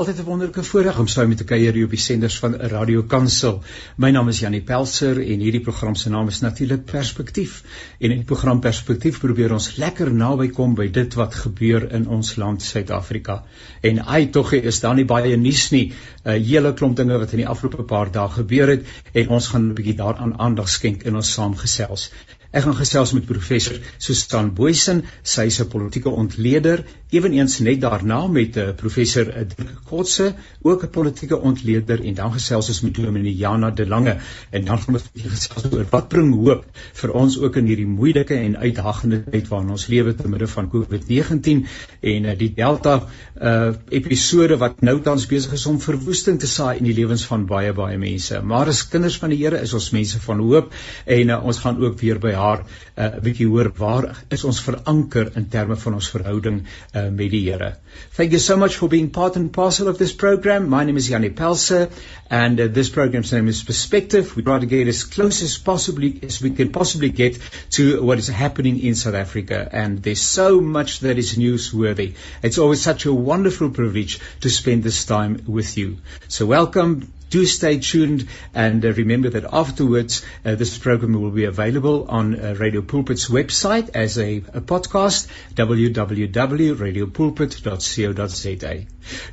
Altyd 'n wonderlike voorreg om saam met te kuier hier op die senders van Radio Kansel. My naam is Janie Pelser en hierdie program se naam is natuurlik Perspektief. En in die program Perspektief probeer ons lekker naby kom by dit wat gebeur in ons land Suid-Afrika. En ai tog is daar nie baie nuus nie. 'n Hele klomp dinge wat in die afgelope paar dae gebeur het en ons gaan 'n bietjie daaraan aandag skenk in ons saamgesels. Ek gaan gesels met professor Susan Boysen, sy is 'n politieke ontleder, ewenigs net daarna met uh, professor uh, Kotse, ook 'n politieke ontleder. En dan gesels ons met Dominee Jana De Lange. En dan gaan ons gesels oor wat bring hoop vir ons ook in hierdie moeilike en uitdagende tyd waarin ons lewe te midde van COVID-19. En uh, die Delta uh, episode wat nou tans besig is om verwoesting te saai in die lewens van baie baie mense. Maar as kinders van die Here is ons mense van hoop. En uh, ons gaan ook weer by uh, bietjie hoor waar is ons veranker in terme van ons verhouding uh, met die Here. Thank you so much for being part and parcel of this program. My name is Janie Pelser and uh, this program's name is Perspective. We try to get as close as possibly as we can possibly get to what is happening in South Africa and there's so much that is newsworthy. It's always such a wonderful privilege to spend this time with you. So welcome do stay tuned and uh, remember that afterwards uh, this program will be available on uh, Radio Pulpit's website as a, a podcast www.radiopulpit.co.za.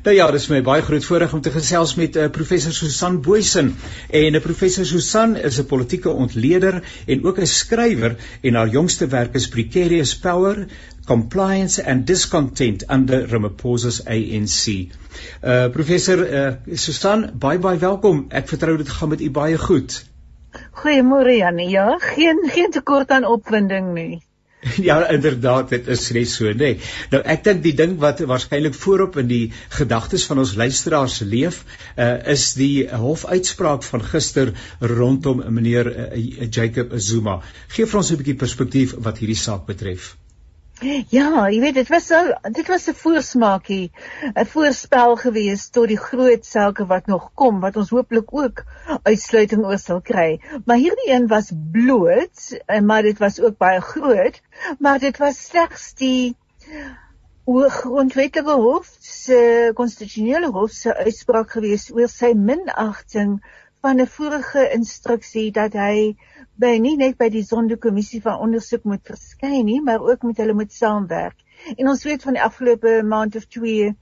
Nou ja, dis my baie groot voorreg om te gesels met uh, professor Susan Boysen en uh, professor Susan is 'n politieke ontleder en ook 'n skrywer en haar jongste werk is Precarious Power compliance and discontent under Ramaphosa's ANC. Uh professor uh Susan, baie baie welkom. Ek vertrou dit gaan met u baie goed. Goeiemôre Janie. Ja, geen geen tekort aan opwinding nie. Ja inderdaad dit is net so nê. Nee. Nou ek dink die ding wat waarskynlik voorop in die gedagtes van ons luisteraars leef uh, is die hofuitspraak van gister rondom meneer uh, Jacob Zuma. Geef vir ons 'n bietjie perspektief wat hierdie saak betref. Ja, jy weet dit was so dit was 'n voorsmaakie, 'n voorspel gewees tot die groot sake wat nog kom wat ons hooplik ook uitsluiting oor sal kry. Maar hierdie een was bloot, eh, maar dit was ook baie groot, maar dit was slegs die grondwetlike hof se konstitusionele hof se uitspraak gewees oor sy minagting van 'n vorige instruksie dat hy by nie net by die sondekommissie van ondersoek moet verskyn nie, maar ook met hulle moet saamwerk. En ons weet van die afgelope maand of twee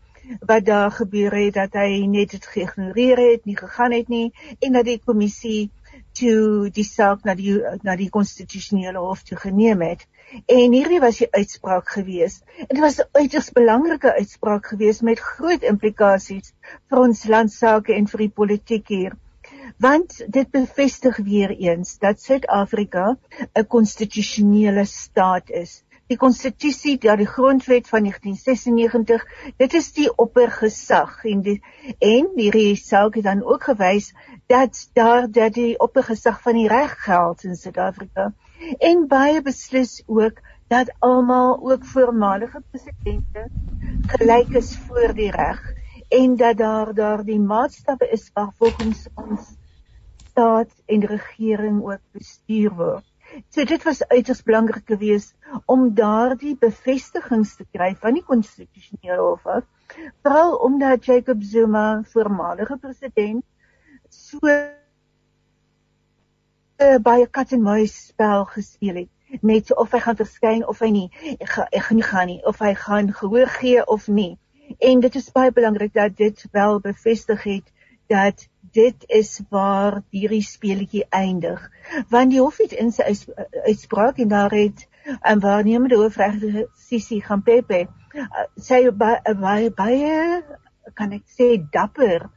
wat daar gebeur het dat hy net dit geïgnoreer het, nie gegaan het nie en dat die kommissie toe die saak na die na die konstitusionele hof toe geneem het. En hierdie was die uitspraak gewees. Dit was 'n uiters belangrike uitspraak gewees met groot implikasies vir ons land sake en vir die politiek hier want dit bevestig weer eens dat Suid-Afrika 'n konstitusionele staat is. Die konstitusie, ja die grondwet van 1996, dit is die oppergesag en die en hierdie saak het dan ook gewys dat daar dat die oppergesag van die reg geld in Suid-Afrika en baie beslis ook dat almal ook voormalige presidente gelyk is voor die reg en dat daar daar die maatstappe is volgens ons staat en regering ook bestuur word. So dit was uiters belangrik geweest om daardie bevestigings te kry van die konstitusionele hof af, veral omdat Jacob Zuma, voormalige president, so uh, baie kat en muis spel gespeel het net of hy gaan verskyn of hy nie ek gaan nie gaan nie of hy gaan gehoor gee of nie en dit is baie belangrik dat dit wel bevestig het dat dit is waar hierdie speletjie eindig. Want die hof het in sy uitspraak en daar het 'n waarnemende hoofregter Sisi Gampepe sy baie baie kan ek sê dapper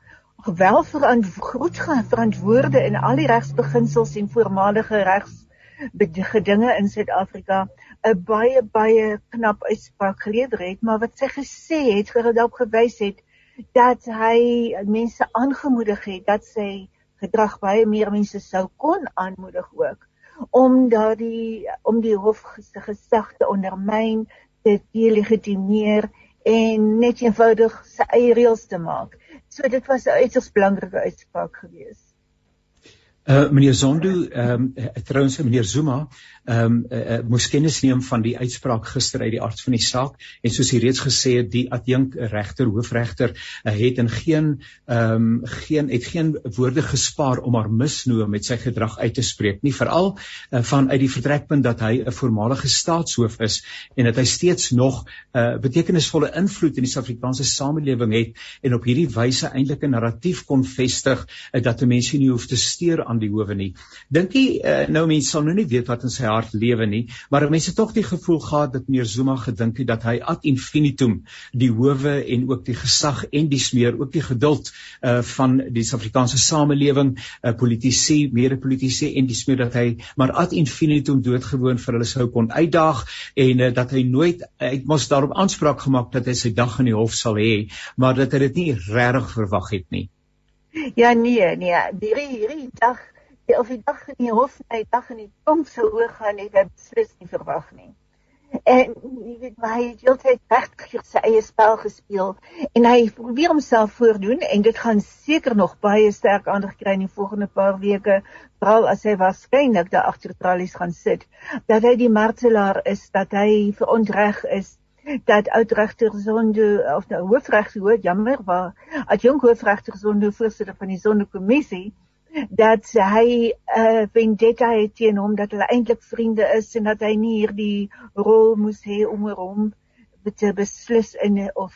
wel verantwoord verantwoorde in al die regsbeginsels en voormalige regs gedinge in Suid-Afrika 'n baie baie knap uitspraak gelewer het maar wat sy gesê het gerad op gewys het dat hy mense aangemoedig het dat sy gedrag baie meer mense sou kon aanmoedig ook om daardie om die hof se gesag te ondermyn, te delegitimeer en net eenvoudig sy eie reëls te maak. So dit was 'n uiters belangrike uitspraak geweest. Uh meneer Zondo, ehm um, trouens meneer Zuma, ehm um, uh, uh, moes kennis neem van die uitspraak gister uit die aard van die saak en soos hy reeds gesê het, die adjunk regter, hoofregter, uh, het in geen ehm um, geen het geen woorde gespaar om haar misnoë met sy gedrag uit te spreek nie, veral uh, vanuit die vertrekpunt dat hy 'n voormalige staatshoof is en dat hy steeds nog 'n uh, betekenisvolle invloed in die Suid-Afrikaanse samelewing het en op hierdie wyse eintlik 'n narratief kon vestig uh, dat 'n mens nie hoef te steur aan die howe nie. Dink jy uh, nou mense sal nou nie weet wat in sy hart lewe nie, maar mense tog die gevoel gehad dat meneer Zuma gedink het dat hy ad infinitum die howe en ook die gesag en die smeer ook die geduld uh, van die Suid-Afrikaanse samelewing, uh, politici, mede-politici en die smeer dat hy maar ad infinitum doodgewoon vir hulle sou kon uitdaag en uh, dat hy nooit uit mos daarop aanspraak gemaak dat hy sy dag in die hof sal hê, maar dat hy dit nie regtig verwag het nie. Ja nee, nee, hierdie hierdie dag, die of die dag in die hof, die dag in die tronk sou hoog gaan, het ek beslis nie verwag nie. En jy weet my heeltyd regtig sy eie spel gespeel. En hy probeer homself voordoen en dit gaan seker nog baie sterk aandag kry in die volgende paar weke, veral as hy waarskynlik daar agter tralies gaan sit, dat hy die martelaar is, dat hy verontreg is dat oudregter Zondo of nou hoofregter hoor jammer waar adjunk hoofregter Zondo voorsitter van die Zondo kommissie dat hy uh, vendetta het teen hom dat hulle eintlik vriende is en dat hy nie hierdie rol moes hê om hom te beslis in of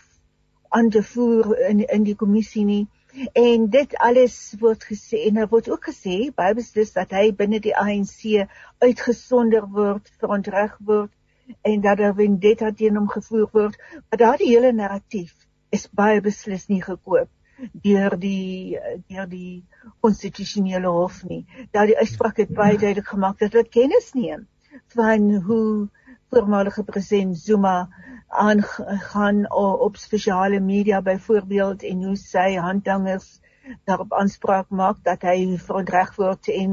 aan te voer in in die kommissie nie. En dit alles word gesê en daar word ook gesê baie beslis dat hy binne die ANC uitgesonder word verontreg word en dat daar vendetta teen hom gevoer word. Maar daardie hele narratief is baie beslis nie gekoop deur die deur die konstitusionele hof nie. Daardie uitspraak het baie duidelik gemaak dat hulle kennis neem van hoe voormalige president Zuma aangaan op spesiale media byvoorbeeld en hoe sy handlangers daarop aanspraak maak dat hy verontreg word en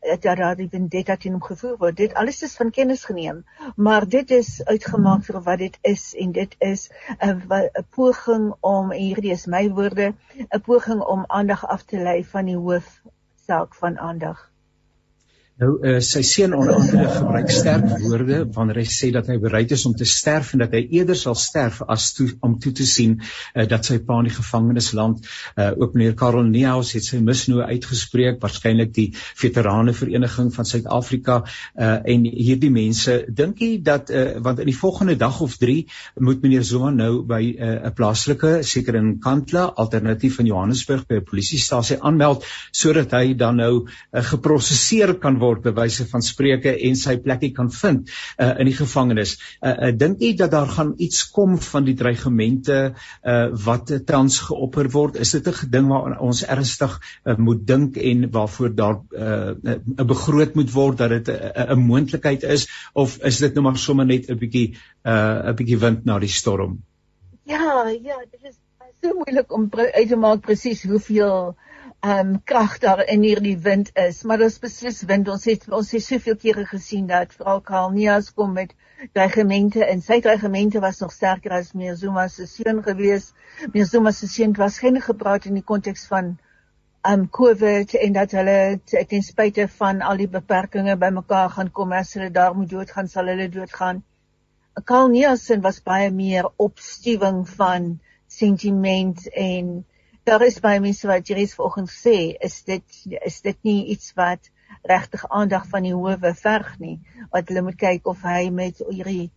dat daar die vendetta teen hom gevoer word. Dit alles is van kennis geneem, maar dit is uitgemaak vir wat dit is en dit is 'n 'n poging om hierdie is my woorde, 'n poging om aandag af te lei van die hoofsaak van aandag. Nou uh, sy seun onder andere gebruik sterk woorde wanneer hy sê dat hy bereid is om te sterf en dat hy eerder sal sterf as toe, om toe te sien uh, dat sy pa in die gevangenis land. Uh, ook meneer Karel Neus het sy misnoë uitgespreek, waarskynlik die veterane vereniging van Suid-Afrika uh, en hierdie mense dink jy dat uh, want in die volgende dag of 3 moet meneer Zuma nou by 'n uh, plaaslike seker in Kantla alternatief in Johannesburg by 'n polisiestasie aanmeld sodat hy dan nou uh, geproseseer kan word word bewyse van spreuke en sy plekkie kan vind uh, in die gevangenis. Uh, uh, dink jy dat daar gaan iets kom van die dreigemente uh, wat tans geopper word? Is dit 'n ding waar ons ernstig uh, moet dink en waarvoor daar 'n uh, begroot moet word dat dit 'n uh, moontlikheid is of is dit nou maar sommer net 'n bietjie 'n uh, bietjie wind na die storm? Ja, ja, dit is so moeilik om uit te maak presies hoeveel ehm um, krag daar in hierdie wind is, maar is beslis wind. Ons het ons het soveel kere gesien dat vrou Kalnias kom met dreigemente en sy dreigemente was nog sterker as meer Zuma se seun gewees. Meer Zuma se seun was geen gepraat in die konteks van um, COVID en dat hulle ten spyte van al die beperkings bymekaar gaan kom as hulle daar moet doodgaan, sal hulle doodgaan. Kalnias was baie meer opstuwing van sentiment en daar is baie mense wat Jeries vanoggend sê, is dit is dit nie iets wat regtig aandag van die howe verg nie, wat hulle moet kyk of hy met hierdie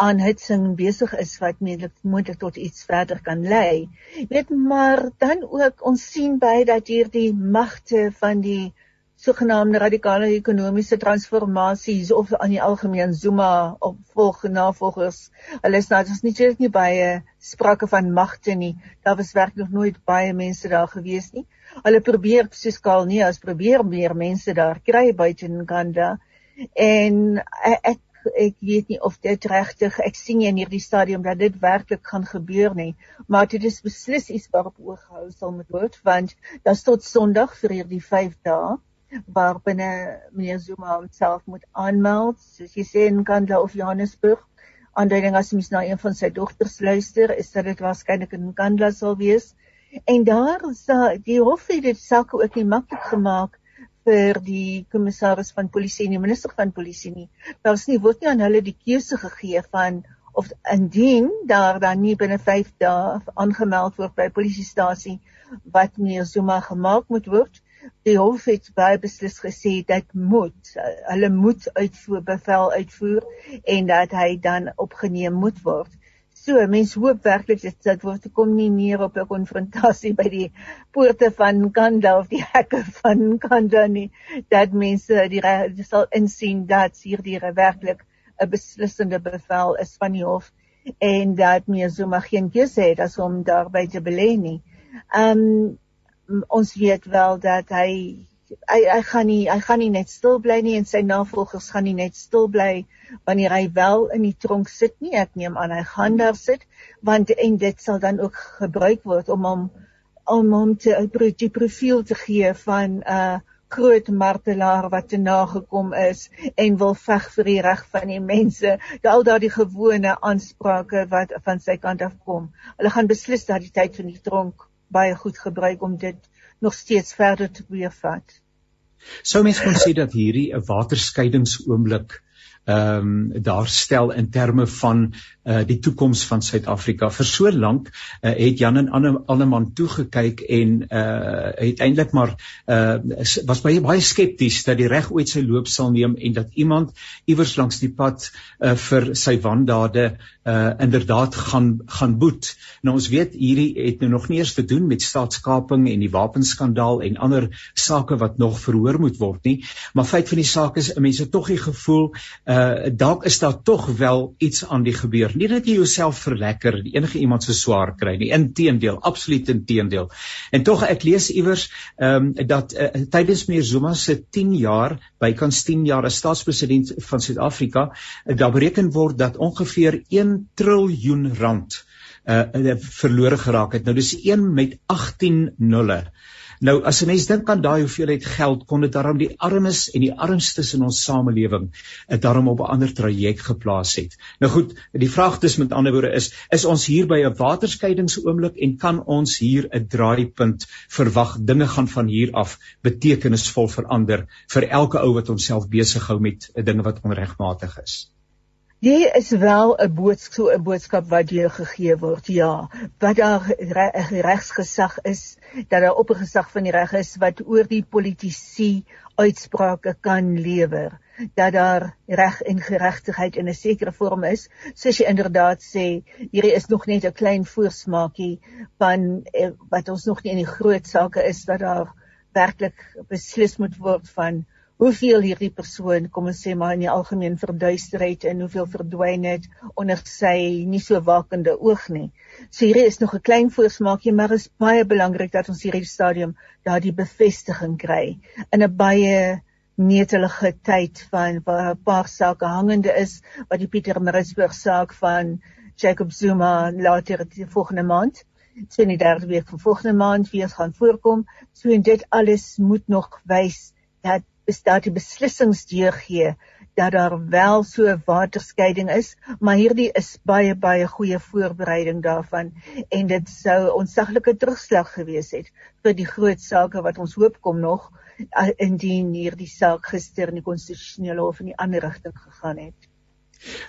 aanhitsing besig is wat moontlik tot iets verder kan lei. Weet maar dan ook ons sien by dat hierdie magte van die sogenaamde radikale ekonomiese transformasies of aan die algemeen Zuma opvolg navolgers. Hulle is nou dis nie net nie baie sprake van magte nie. Daar was werklik nooit baie mense daar gewees nie. Hulle probeer soos Kaal nie as probeer meer mense daar kry buite in Kanda. En ek ek weet nie of dit regtig ek sien in hierdie stadium dat dit werklik gaan gebeur nie maar dit is beslis iets waarop oog gehou sal moet word want is tot Sondag vir hierdie 5 dae waarbinne meneer Zuma homself moet aanmeld, soos jy sê in Kandla of Johannesburg. Aanduiding as mens na een van sy dogters luister, is dat dit waarskynlik in Kandla sal wees. En daar is die hof het dit sake ook nie maklik gemaak vir die kommissaris van polisie en die minister van polisie nie. Daar's nie word nie aan hulle die keuse gegee van of indien daar dan nie binne 5 dae aangemeld word by polisiestasie wat meneer Zuma gemaak moet word. Die hof het baie beslis gesê dat moet hulle moet uitvoer bevel uitvoer en dat hy dan opgeneem moet word. So, mens hoop werklik dit dit word kom nie meer op 'n konfrontasie by die poorte van Kanda of die hekke van Kanda nie. Dat mense die sal insien dat hier die werklik 'n beslissende bevel is van die hof en dat meer so mag geen keuse het as om daarby te belê nie. Ehm um, ons weet wel dat hy hy hy gaan nie hy gaan nie net stil bly nie en sy navolgers gaan nie net stil bly wanneer hy wel in die tronk sit nie. Ek neem aan hy gaan daar sit want en dit sal dan ook gebruik word om hom om hom te die profiel te gee van 'n uh, groot martelaar wat te nagekom is en wil veg vir die reg van die mense. Al daardie gewone aansprake wat van sy kant af kom. Hulle gaan beslis dat die tyd van die tronk baie goed gebruik om dit nog steeds verder te bevat. Sou mens kon sê dat hierdie 'n waterskeidingsoomblik ehm um, daar stel in terme van uh die toekoms van Suid-Afrika. Vir so lank uh, het Jan en Anne Alleman toe gekyk en uh het eintlik maar uh was baie baie skepties dat die reg ooit sy loop sal neem en dat iemand iewers langs die pad uh vir sy wandade uh inderdaad gaan gaan boet. Nou ons weet hierdie het nou nog nie eers te doen met staatskaping en die wapenskandaal en ander sake wat nog verhoor moet word nie, maar feit van die saak is mense tog die gevoel uh dalk is daar tog wel iets aan die gebeur. Nie dat jy jouself verlekker enige iemand se swaar kry nie. Inteendeel absoluut inteendeel. En tog ek lees iewers ehm um, dat uh, tydens meneer Zuma se 10 jaar bykans 10 jaar as staatspresident van Suid-Afrika uh, daar bereken word dat ongeveer 1 triljoen rand uh verlore geraak het. Nou dis 1 met 18 nulle Nou as 'n mens dink aan daai hoeveelheid geld kon dit daarom die armes en die armstes in ons samelewing dit eh, daarom op 'n ander traject geplaas het. Nou goed, die vraag dis met ander woorde is is ons hier by 'n waterskeidingsoomblik en kan ons hier 'n draaipunt verwag? Dinge gaan van hier af betekenisvol verander vir elke ou wat homself besig hou met eh, dinge wat onregmatig is. Dit is wel 'n boodskap, so 'n boodskap wat jy gegee word. Ja, wat daar 'n regsgesag is, dat daar op 'n gesag van die reg is wat oor die politisie uitsprake kan lewer, dat daar reg en geregtigheid in 'n sekere vorm is, soos jy inderdaad sê, hierdie is nog net 'n klein voorsmaakie van eh, wat ons nog nie in die groot sake is dat daar werklik beslis moet word van hoeveel hierdie persoon kom ons sê maar in die algemeen verduister het en hoeveel verdwyn het onder sy nie so wakende oog nie. So hierdie is nog 'n klein voorsmaakie, maar is baie belangrik dat ons hierdie stadium daardie bevestiging kry in 'n baie netelige tyd van waar 'n paar sake hangende is wat die Pieter Maritzburg saak van Jacob Zuma later die volgende maand sien die derde week van volgende maand weer gaan voorkom. So en dit alles moet nog wys dat daar die beslissingsdeur gee dat daar wel so waterskeiding is, maar hierdie is baie baie goeie voorbereiding daarvan en dit sou onsaglike terugslag gewees het vir die groot sake wat ons hoop kom nog indien hierdie saak gister in die konstitusionele hof in die ander rigting gegaan het.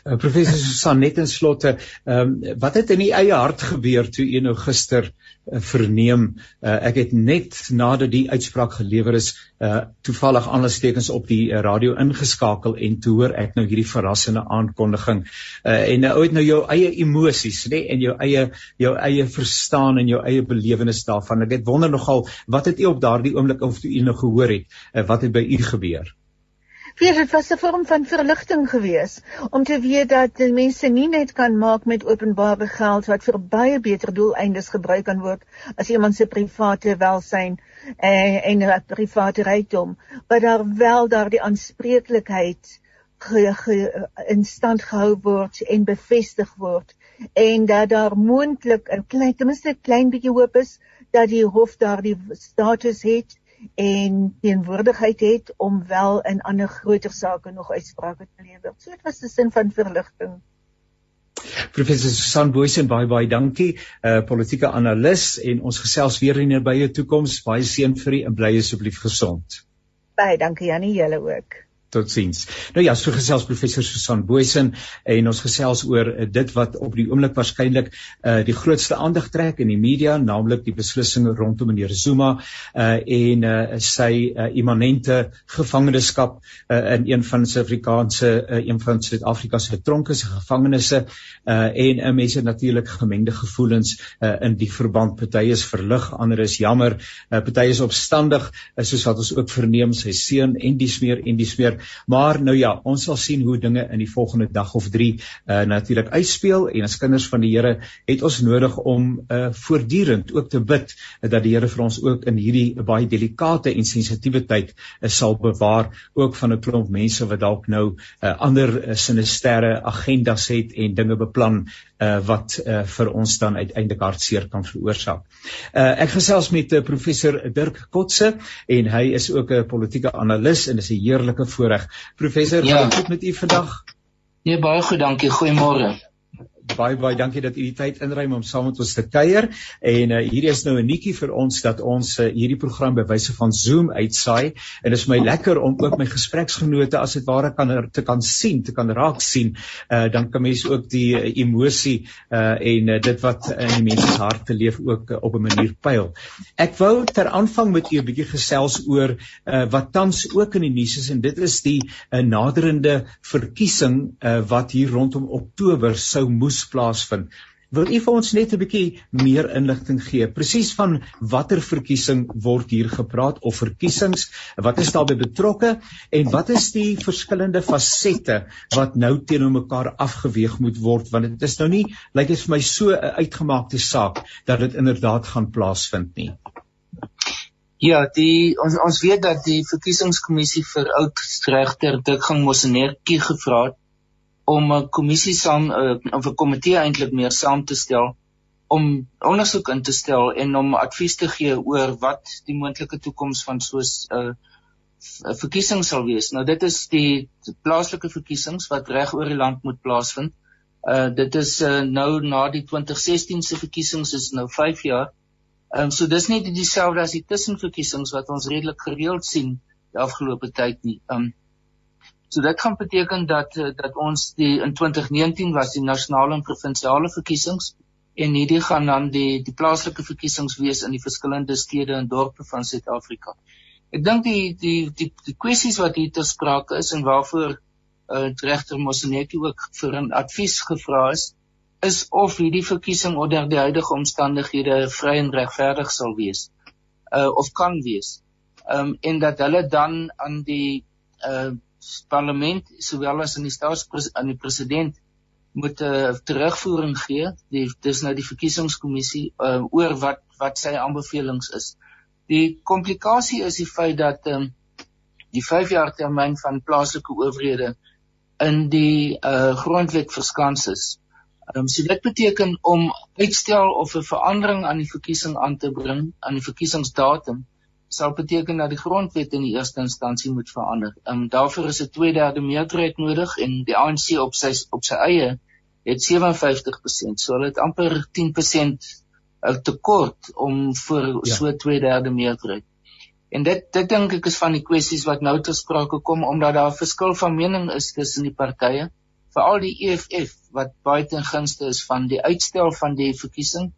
Uh, professor Susan net in slotte, ehm um, wat het in u eie hart gebeur toe u nou gister uh, verneem? Uh, ek het net nadat die uitspraak gelewer is, uh, toevallig aanstekens op die uh, radio ingeskakel en toe hoor ek nou hierdie verrassende aankondiging. Uh, en nou uit nou jou eie emosies, nê, nee, en jou eie jou eie verstaan en jou eie belewenis daarvan. Ek het wonder nogal, wat het u op daardie oomblik of toe u nou gehoor het, uh, wat het by u gebeur? Weet dit was 'n vorm van verligting gewees om te weet dat mense nie net kan maak met openbare geld wat vir baie beter doeleindes gebruik kan word as iemand se private welsyn en en private rykdom, maar daar wel daardie aanspreeklikheid in stand gehou word en bevestig word en dat daar moontlik 'n klein ten minste 'n klein bietjie hoop is dat die hof daardie status het en teenwoordigheid het om wel in ander groter sake nog uitsprake te lewer. So dit was 'n sin van verligting. Professor Susan Boysen baie baie dankie. 'n uh, Politieke analis en ons gesels weer in die nabye toekoms. Baie seën vir u en bly asseblief gesond. Baie dankie Janie, julle ook. Totsiens. Nou ja, so gesels professor Susan Boysen en ons gesels oor uh, dit wat op die oomblik waarskynlik uh, die grootste aandag trek in die media, naamlik die beslissinge rondom meneer Zuma uh, en uh, sy uh, immanente gevangenskap uh, in een van Suid-Afrikaanse uh, een van Suid-Afrika se tronke se gevangenisse uh, en uh, mense natuurlik gemengde gevoelens uh, in die verband. Party is verlig, ander is jammer, uh, party is opstandig, uh, soos wat ons ook verneem sy seun en die smeer en die smeer Maar nou ja, ons sal sien hoe dinge in die volgende dag of 3 uh, natuurlik uitspeel en as kinders van die Here het ons nodig om uh, voortdurend ook te bid uh, dat die Here vir ons ook in hierdie baie delikate en sensitiewe tyd uh, sal bewaar ook van 'n klomp mense wat dalk nou uh, ander uh, sinistere agendas het en dinge beplan uh, wat uh, vir ons dan uiteindelik hartseer kan veroorsaak. Uh, ek gesels met uh, professor Dirk Kotse en hy is ook 'n politieke analis en is 'n heerlike voorreg. Professor, ja. wat goed met u vandag? Nee, baie goed, dankie. Goeiemôre baie baie dankie dat u die tyd inruim om saam met ons te kuier en uh, hierdie is nou 'n nuutjie vir ons dat ons uh, hierdie program by wyse van Zoom uitsaai en dit is my lekker om ook my gespreksgenote as dit ware kan er, te kan sien, te kan raak sien. Uh, dan kan mense ook die uh, emosie uh, en uh, dit wat in die mense se harte leef ook uh, op 'n manier pyl. Ek wou ter aanvang met u 'n bietjie gesels oor uh, wat tans ook in die nuus is en dit is die uh, naderende verkiesing uh, wat hier rondom Oktober sou moes moes plaasvind. Wil u vir ons net 'n bietjie meer inligting gee presies van watter verkiesing word hier gepraat of verkiesings, wat is daarbey betrokke en wat is die verskillende fasette wat nou teenoor mekaar afgeweeg moet word want dit is nou nie lyk dit vir my so 'n uitgemaakte saak dat dit inderdaad gaan plaasvind nie. Ja, die ons ons weet dat die verkiesingskommissie vir oudregter Dikgang Mosenertjie gevra het om 'n kommissie saam uh, of 'n komitee eintlik meer saam te stel om ondersoek in te stel en om advies te gee oor wat die moontlike toekoms van soos 'n uh, verkiesing sal wees. Nou dit is die plaaslike verkiesings wat reg oor die land moet plaasvind. Uh dit is uh, nou na die 2016 se verkiesings is nou 5 jaar. Ehm um, so dis nie dieselfde as die tussenverkiesings wat ons redelik gereeld sien die afgelope tyd nie. Ehm um, So dit gaan beteken dat eh, dat ons die in 2019 was die nasionale en provinsiale verkiesings en hierdie gaan dan die die plaaslike verkiesings wees in die verskillende stede en dorpe van Suid-Afrika. Ek dink die die die die kwessies wat hier ter sprake is en waarvoor uh, regter Mosenetjie ook vir 'n advies gevra is, is of hierdie verkiesing onder die huidige omstandighede vry en regverdig sal wees uh, of kan wees. Um, en dat hulle dan aan die uh, parlement sowel as in die staats aan die president moet 'n uh, terugvoering gee. Die dis nou die verkiesingskommissie uh, oor wat wat sy aanbevelings is. Die komplikasie is die feit dat um, die 5 jaar termyn van plaaslike owerhede in die uh, grondwet verskans is. Um, so dit beteken om uitstel of 'n verandering aan die verkiesing aan te bring aan die verkiesingsdatum sal beteken dat die grondwet in die eerste instansie moet verander. Ehm um, daarvoor is 'n 2/3 meerderheid nodig en die ANC op sy op sy eie het 57%. So hulle het amper 10% 'n tekort om vir ja. so 2/3 meerderheid. En dit dit dink ek is van die kwessies wat nou ter sprake kom omdat daar 'n verskil van mening is tussen die partye, veral die EFF wat baie ten gunste is van die uitstel van die verkiesing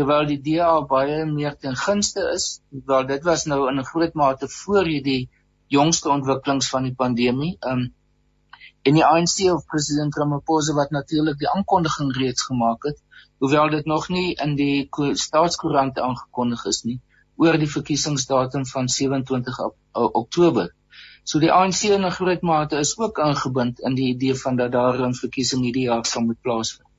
terwyl die DA baie meer ten gunste is, wel dit was nou in 'n groot mate voor hierdie jongste ontwikkelings van die pandemie. Um en die ANC of president Ramaphosa wat natuurlik die aankondiging reeds gemaak het, hoewel dit nog nie in die staatskoerant aangekondig is nie oor die verkiesingsdatum van 27 Oktober. So die ANC in 'n groot mate is ook ingebind in die idee van dat daar 'n verkiesing hierdie jaar sal moet plaasvind.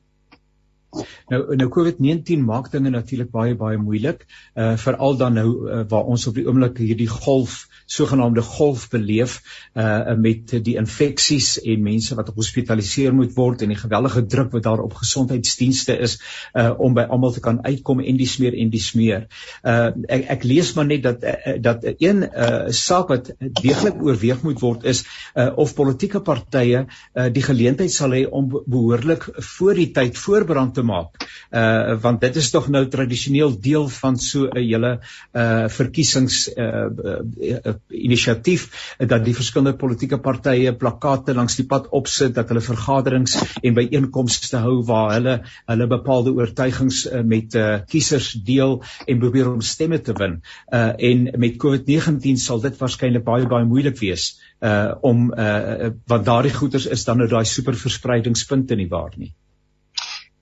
Nou nou COVID-19 maak dinge natuurlik baie baie moeilik. Uh veral dan nou uh, waar ons op die oomblik hierdie golf sogenaamde golf beleef uh met die infeksies en mense wat hospitaliseer moet word en die geweldige druk wat daar op gesondheidsdienste is uh om by almal te kan uitkom en die smeer en die smeer. Uh ek ek lees maar net dat uh, dat een uh saak wat deeglik oorweeg moet word is uh of politieke partye uh die geleentheid sal hê om behoorlik voor die tyd voorberand te te maak. Uh want dit is tog nou tradisioneel deel van so 'n hele uh verkiesings uh, uh inisiatief dat die verskillende politieke partye plakate langs die pad opsit dat hulle vergaderings en byeenkomste hou waar hulle hulle bepaalde oortuigings uh, met uh kiesers deel en probeer om stemme te win. Uh en met COVID-19 sal dit waarskynlik baie baie moeilik wees uh om uh wat daardie goeders is dan nou daai superverspreidingspunte nie waar nie.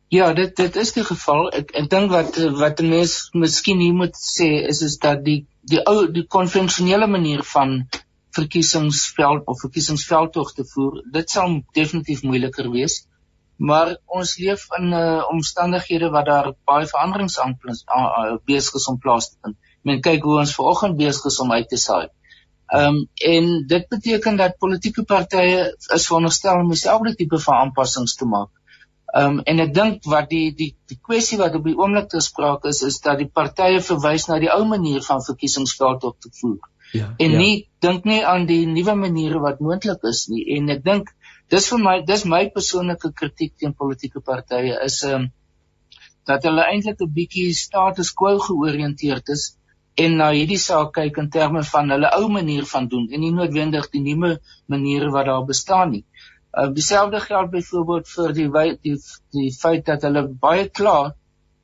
Ja, dit dit is die geval. Ek ek dink wat wat 'n mens miskien hier moet sê is is dat die die ou die konvensionele manier van verkiesingsveld of verkiesingsveldtogte voer, dit sal definitief moeiliker wees. Maar ons leef in 'n uh, omstandighede wat daar baie veranderings aan uh, besig is om plaas te vind. Men kyk hoe ons vanoggend besig is om uit te saai. Ehm um, en dit beteken dat politieke partye is veronderstel om dieselfde tipe van aanpassings te maak. Ehm um, en ek dink wat die die die kwessie wat op die oomblik te sprake is is dat die partye verwys na die ou manier van verkiesingsveld op te voer. Ja. En ja. nie dink nie aan die nuwe maniere wat moontlik is nie. En ek dink dis vir my dis my persoonlike kritiek teen politieke partye is ehm um, dat hulle eintlik 'n bietjie status quo georiënteerd is en na hierdie saak kyk in terme van hulle ou manier van doen en nie noodwendig die nuwe maniere wat daar bestaan nie. Uh, dieselfde geld byvoorbeeld vir die die die feit dat hulle baie klaar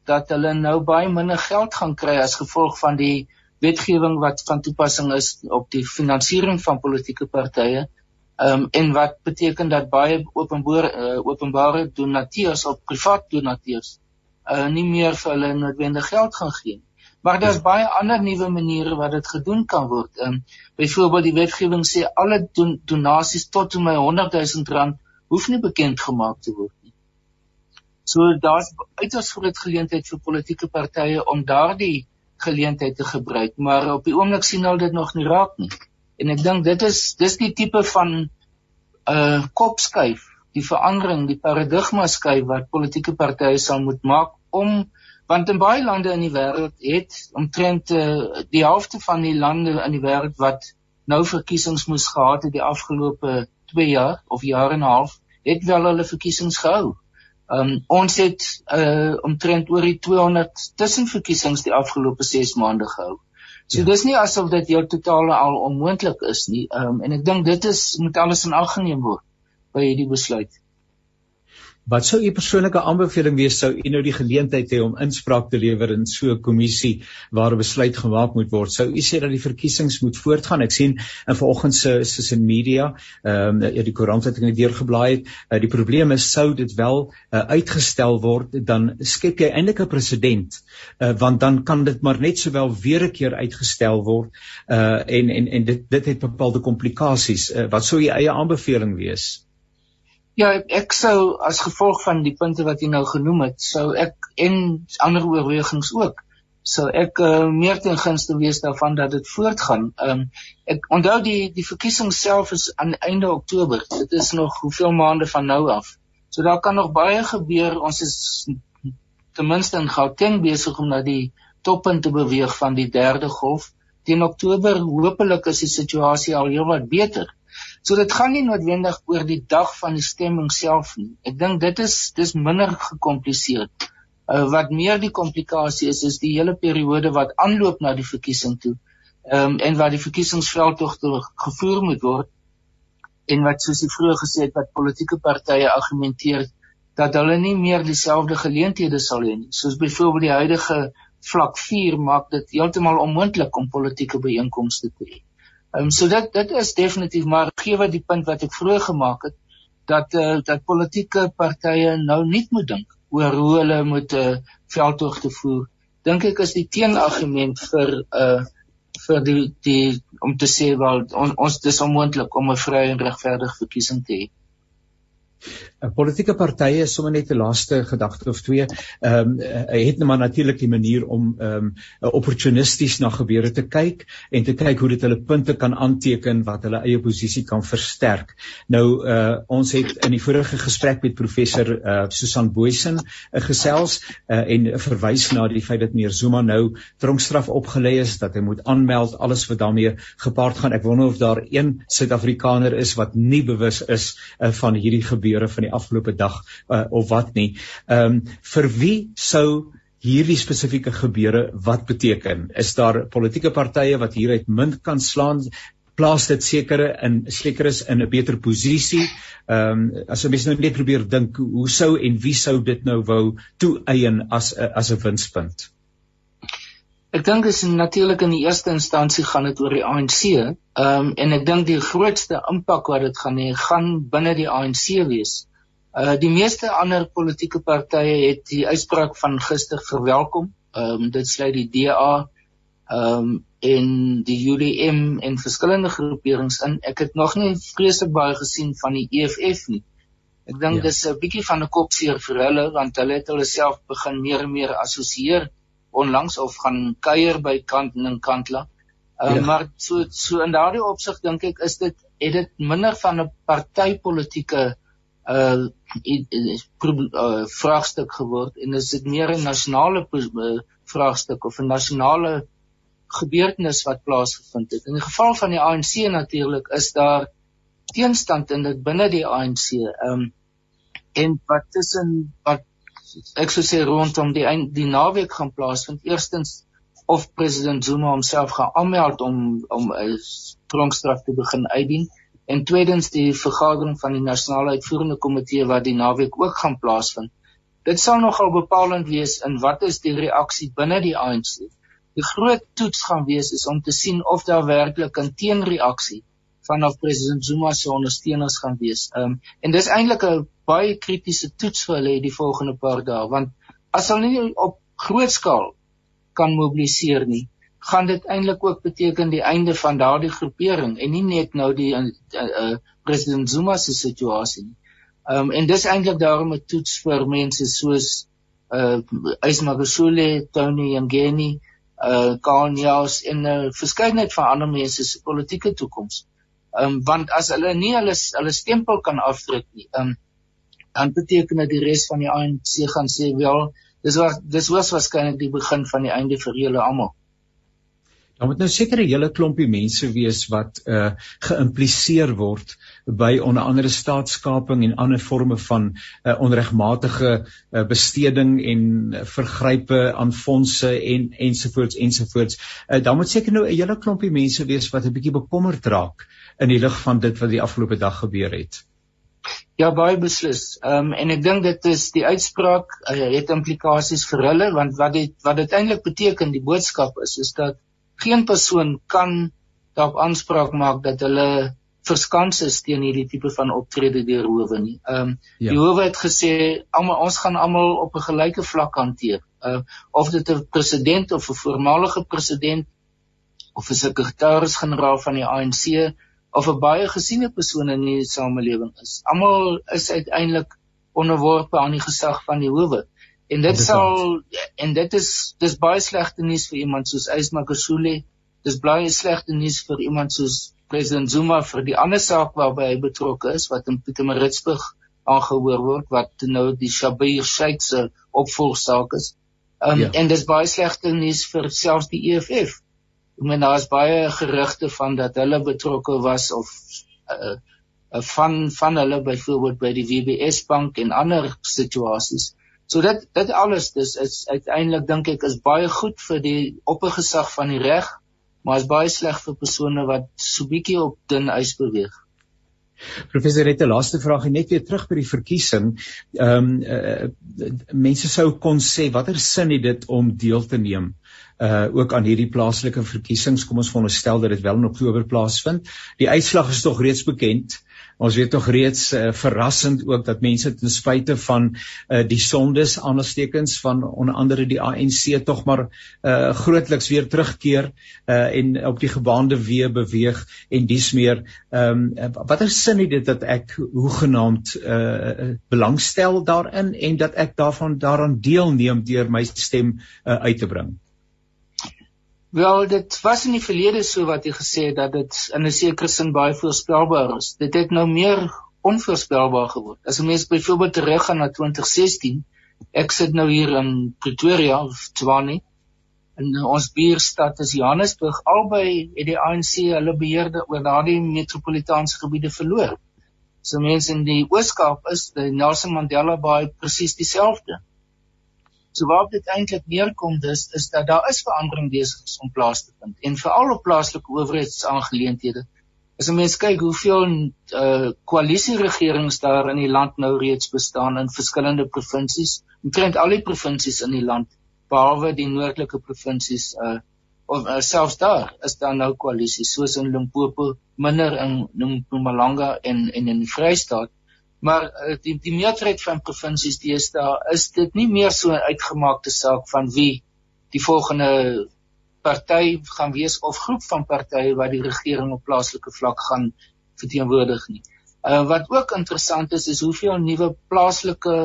dat hulle nou baie minder geld gaan kry as gevolg van die wetgewing wat van toepassing is op die finansiering van politieke partye. Ehm um, en wat beteken dat baie openbare uh, openbare donateurs of privaat donateurs uh, nie meer vir hulle noodwendig geld gaan gee nie. Maar daar's baie ander nuwe maniere wat dit gedoen kan word. Ehm um, byvoorbeeld die wetgewing sê alle don donasies tot en met 100 000 rand hoef nie bekend gemaak te word nie. So daar's uiters groot geleentheid vir politieke partye om daardie geleentheid te gebruik, maar op die oomblik sien hulle dit nog nie raak nie. En ek dink dit is dis die tipe van 'n uh, kopskuif, die verandering, die paradigma skuif wat politieke partye sal moet maak om want in baie lande in die wêreld het omtrent uh, die helfte van die lande in die wêreld wat nou verkiesings moes gehad het die afgelope 2 jaar of jaar en 'n half het wel hulle verkiesings gehou. Um ons het uh omtrent oor die 200 tussenverkiesings die afgelope 6 maande gehou. So ja. dis nie asof dit jou totale al onmoontlik is nie. Um en ek dink dit is moet alles in ag geneem word by hierdie besluit. Wat sou u persoonlike aanbeveling wees sou u nou die geleentheid hê om inspraak te lewer in so 'n kommissie waar 'n besluit gemaak moet word? Sou u sê dat die verkiesings moet voortgaan? Ek sien in vanoggend se se in media, ehm um, ja die koerant het dit deurgeblaai het. Uh, die probleem is sou dit wel uh, uitgestel word, dan skep jy eintlik 'n presedent, uh, want dan kan dit maar net sowel weer 'n keer uitgestel word uh, en en en dit dit het bepaalde komplikasies. Uh, wat sou u eie aanbeveling wees? Ja, ek sou as gevolg van die punte wat jy nou genoem het, sou ek en ander oorwegings ook sou ek uh, meer ten gunste wees daarvan dat dit voortgaan. Ehm um, ek onthou die die verkiesing self is aan einde Oktober. Dit is nog hoeveel maande van nou af. So daar kan nog baie gebeur. Ons is ten minste in Gauteng besig om na die toppunt te beweeg van die derde golf. Teen Oktober hopelik is die situasie al heelwat beter. So dit gaan nie noodwendig oor die dag van die stemming self nie. Ek dink dit is dis minder gekompliseer. Uh, wat meer die komplikasie is is die hele periode wat aanloop na die verkiesing toe. Ehm um, en wat die verkiesingsveldtog gevoer moet word en wat soos ek vroeër gesê het wat politieke partye argumenteer dat hulle nie meer dieselfde geleenthede sal hê nie. Soos byvoorbeeld die huidige vlak 4 maak dit heeltemal onmoontlik om politieke byeenkomste te hê. Ehm um, so dit dit is definitief maar gee wat die punt wat ek vroeër gemaak het dat eh uh, dat politieke partye nou nie moet dink oor hoe hulle moet 'n uh, eh, veldtog te voer. Dink ek is die teenargument vir eh uh, vir die die om te sê wel on, ons dis onmoontlik om 'n vrye en regverdige verkiesing te hê. 'n politieke partye is sommer net 'n laaste gedagte of twee. Ehm um, het net maar natuurlik die manier om ehm um, opportunisties na gebeure te kyk en te kyk hoe dit hulle punte kan aanteken wat hulle eie posisie kan versterk. Nou uh ons het in die vorige gesprek met professor uh Susan Boysen uh, gesels uh, en verwys na die feit dat meneer Zuma nou tronkstraf opgelê is dat hy moet aanmeld alles wat daarmee gepaard gaan. Ek wonder of daar een Suid-Afrikaner is wat nie bewus is uh, van hierdie gebeure van die afgelope dag uh, of wat nie. Ehm um, vir wie sou hierdie spesifieke gebeure wat beteken? Is daar politieke partye wat hieruit munt kan slaan? plaas dit sekere in sekeres in 'n beter posisie. Ehm um, as 'n mens nou net probeer dink hoe sou en wie sou dit nou wou toeëien as as 'n winspunt? Ek dink is natuurlik in die eerste instansie gaan dit oor die ANC. Ehm um, en ek dink die grootste impak wat dit gaan hê, gaan binne die ANC wees. Uh die meeste ander politieke partye het die uitspraak van gister verwelkom. Ehm um, dit sluit die DA ehm um, en die UDM en verskillende groeperings in. Ek het nog nie vreeslik baie gesien van die EFF nie. Ek dink ja. dis 'n bietjie van 'n kopseer vir hulle want hulle het hulle self begin meer en meer assosieer onlangs of gaan kuier by Kant en Kantla. Uh, ja. Maar so so in daardie opsig dink ek is dit het dit minder van 'n partytetiese uh, uh vraagstuk geword en is dit meer 'n nasionale uh, vraagstuk of 'n nasionale gebeurtenis wat plaasgevind het. In die geval van die ANC natuurlik is daar teenstand in dit binne die ANC. Ehm um, en wat tussen wat ek sou sê rondom die die naweek gaan plaasvind. Eerstens of president Zuma homself gaan aanmeld om om 'n tronkstraf te begin uitdien en tweedens die vergadering van die nasionale uitvoerende komitee wat die naweek ook gaan plaasvind. Dit sal nogal bepalend wees in wat is die reaksie binne die ANC. Die groot toets gaan wees is om te sien of daar werklik 'n teenreaksie vanaf president Zuma se ondersteuners gaan wees. Ehm um, en dis eintlik 'n baie kritiese toets vir hulle die volgende paar dae want as hulle nie op groot skaal kan mobiliseer nie gaan dit eintlik ook beteken die einde van daardie groepering en nie net nou die uh, uh, president Zuma se situasie nie. Ehm um, en dis eintlik daarom 'n toets vir mense soos uh Ismagosule, Tony Ngeni, uh Kanyas en 'n uh, verskeidenheid van ander mense se politieke toekoms. Ehm um, want as hulle nie hulle hulle stempel kan afdruk nie, ehm um, dan beteken dit die res van die ANC gaan sê wel dis was dis was waarskynlik die begin van die einde vir julle almal. Daar moet nou seker 'n hele klompie mense wees wat uh geïmpliseer word by onder andere staatskaping en ander forme van uh onregmatige uh, besteding en uh, vergrype aan fondse en ensovoorts ensovoorts. Uh daar moet seker nou 'n hele klompie mense wees wat 'n bietjie bekommerd raak in die lig van dit wat die afgelope dag gebeur het. Ja, baie beslis. Ehm um, en ek dink dit is die uitspraak uh, het implikasies vir hulle want wat dit wat dit eintlik beteken, die boodskap is is dat geen persoon kan daarop aanspraak maak dat hulle verskans is teen hierdie tipe van optrede deur howe nie. Ehm um, ja. die howe het gesê almal ons gaan almal op 'n gelyke vlak hanteer. Ehm uh, of dit 'n president of 'n voormalige president of 'n sekretaris-generaal van die ANC of 'n baie gesiene persoon in die samelewing is. Almal is uiteindelik onderworpe aan die gesag van die howe. En dit sal en dit is dis baie slegte nuus vir iemand soos Ysma Kosule. Dis baie slegte nuus vir iemand soos president Zuma vir die ander saak waarby hy betrokke is wat in Pietermaritzburg aangehoor word wat nou die Shabir Sheikh se opvolgsaak is. Um, ja. En dis baie slegte nuus vir selfs die EFF Ek meen daar is baie gerugte van dat hulle betrokke was of uh, uh, van van hulle byvoorbeeld by die WBS bank en ander situasies. So dit dit alles dis is uiteindelik dink ek is baie goed vir die oppergesag van die reg, maar is baie sleg vir persone wat so bietjie op dun ys beweeg. Professor het 'n laaste vraag net weer terug by die verkiesing. Ehm um, uh, mense sou kon sê watter sin het dit om deel te neem uh ook aan hierdie plaaslike verkiesings. Kom ons veronderstel dat dit wel in Oktober plaasvind. Die uitslag is tog reeds bekend. Ons weet tog reeds uh, verrassend ook dat mense ten spyte van uh die sondes aanstekens van onder andere die ANC tog maar uh grootliks weer terugkeer uh en op die gebaande weë beweeg en dis meer ehm um, watter sin het dit dat ek hoegenaamd uh belangstel daarin en dat ek daarvan daaraan deelneem deur my stem uh, uit te bring. Wel, dit was in die verlede so wat jy gesê het dat dit in 'n sekere sin baie voorspelbaar is. Dit het nou meer onvoorspelbaar geword. As 'n mens byvoorbeeld teruggaan na 2016, ek sit nou hier in Pretoria of Tshwane en ons buurstad is Johannesburg. Albei het die ANC hulle beheerde oor daardie metropolitaanse gebiede verloor. So mense in die Ooskaap is die Nelson Mandela Bay presies dieselfde. So waar dit eintlik neerkom dis is dat daar is verandering besig om plaas te vind en veral op plaaslike owerheidsaangeleenthede. As 'n mens kyk hoeveel uh koalisieregerings daar in die land nou reeds bestaan in verskillende provinsies, omtrent al die provinsies in die land behalwe die noordelike provinsies uh of uh, selfs daar is daar nou koalisies soos in Limpopo minder in Mpumalanga en en in die Vrystaat maar uh, die die meerderheid van provinsies deesdae is dit nie meer so 'n uitgemaakte saak van wie die volgende party gaan wees of groep van partye wat die regering op plaaslike vlak gaan verteenwoordig nie. Uh wat ook interessant is is hoeveel nuwe plaaslike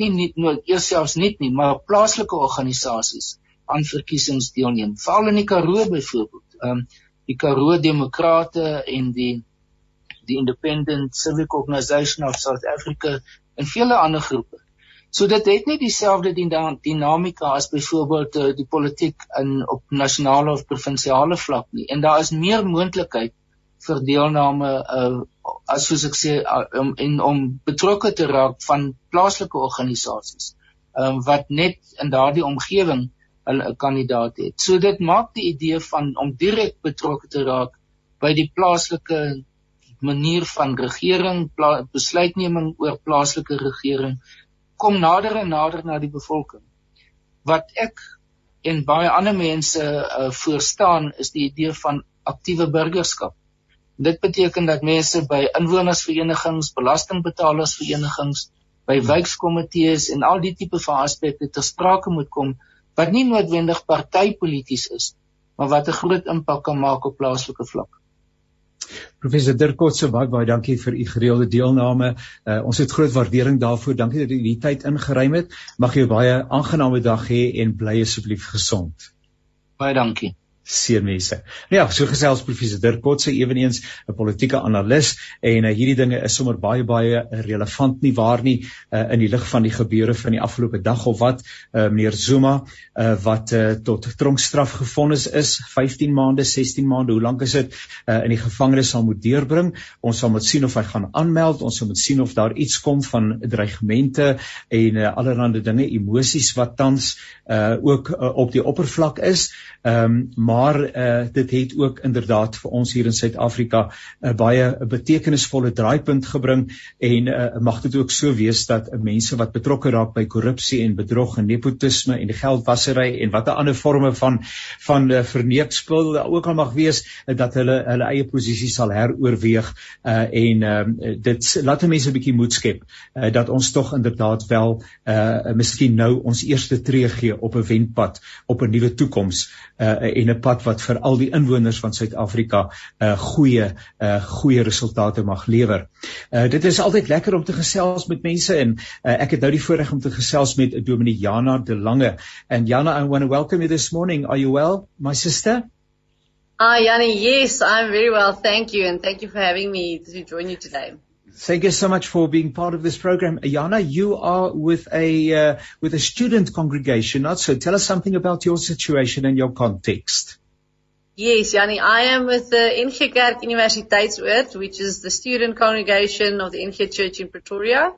nie nie nooit eers selfs nie nie, maar plaaslike organisasies aan verkiesings deelneem. Veral in die Karoo byvoorbeeld. Um die Karoo Demokrate en die die Independent Civic Organisation of South Africa en vele ander groepe. So dit het nie dieselfde dinamika as byvoorbeeld uh, die politiek in op nasionale of provinsiale vlak nie. En daar is meer moontlikheid vir deelname uh as soos ek sê uh, om en om betrokke te raak van plaaslike organisasies. Um, wat net in daardie omgewing 'n kandidaat het. So dit maak die idee van om direk betrokke te raak by die plaaslike manier van regering, besluitneming oor plaaslike regering kom nader en nader na die bevolking. Wat ek en baie ander mense uh, voorstaan is die idee van aktiewe burgerskap. Dit beteken dat mense by inwonersverenigings, belastingbetalersverenigings, by wijkkomitees en al die tipe van aspekte ter sprake moet kom wat nie noodwendig partypolities is, maar wat 'n groot impak kan maak op plaaslike vlak. Professor Dirk Kotse, baie baie dankie vir u gereelde deelname. Uh, ons het groot waardering daarvoor. Dankie dat u die tyd ingeruim het. Mag 'n baie aangename dag hê en bly asseblief gesond. Baie dankie seermense. Nou ja, so gesels professor Dirk Kotse ewenigs 'n politieke analis en uh, hierdie dinge is sommer baie baie relevant nie waar nie uh, in die lig van die gebeure van die afgelope dag of wat uh, meneer Zuma uh, wat uh, tot tronkstraf gefonnis is 15 maande, 16 maande, hoe lank is dit uh, in die gevangenis sal moet deurbring. Ons sal moet sien of hy gaan aanmeld, ons sal moet sien of daar iets kom van dreigemente en uh, allerlei dinge, emosies wat tans uh, ook uh, op die oppervlak is. Ehm um, maar uh, dit het ook inderdaad vir ons hier in Suid-Afrika 'n uh, baie betekenisvolle draaipunt gebring en uh, mag dit ook so wees dat uh, mense wat betrokke raak by korrupsie en bedrog en nepotisme en geldwasery en watter ander forme van van uh, verneekspil ook al mag wees uh, dat hulle hulle eie posisie sal heroorweeg uh, en uh, dit laat mense 'n bietjie moed skep uh, dat ons tog inderdaad wel uh, miskien nou ons eerste tree gee op 'n wendpad op 'n nuwe toekoms uh, en 'n pad wat vir al die inwoners van Suid-Afrika 'n uh, goeie uh, goeie resultate mag lewer. Uh, dit is altyd lekker om te gesels met mense en uh, ek het nou die voorreg om te gesels met Dominee Jana de Lange. And Jana, I want to welcome you this morning. Are you well, my sister? Ah, Yanni, yes, I'm very well. Thank you. And thank you for having me to join you today. Thank you so much for being part of this program. Ayana, you are with a uh, with a student congregation, not so. Tell us something about your situation and your context. Yes, Yanni, I am with the NG Kerk which is the student congregation of the NG Church in Pretoria.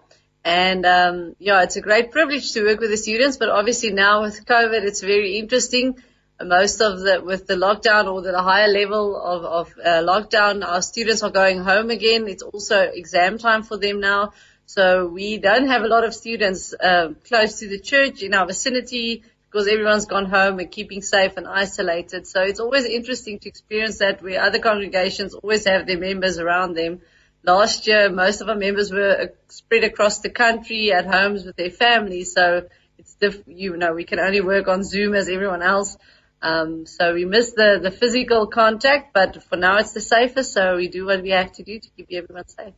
And um, yeah, it's a great privilege to work with the students, but obviously now with COVID, it's very interesting most of the with the lockdown or the higher level of, of uh, lockdown, our students are going home again. It's also exam time for them now. So we don't have a lot of students uh, close to the church in our vicinity because everyone's gone home and keeping safe and isolated. So it's always interesting to experience that where other congregations always have their members around them. Last year, most of our members were uh, spread across the country at homes with their families. So it's diff- you know, we can only work on Zoom as everyone else. Um, so we miss the, the physical contact, but for now it's the safest. So we do what we have to do to keep everyone safe.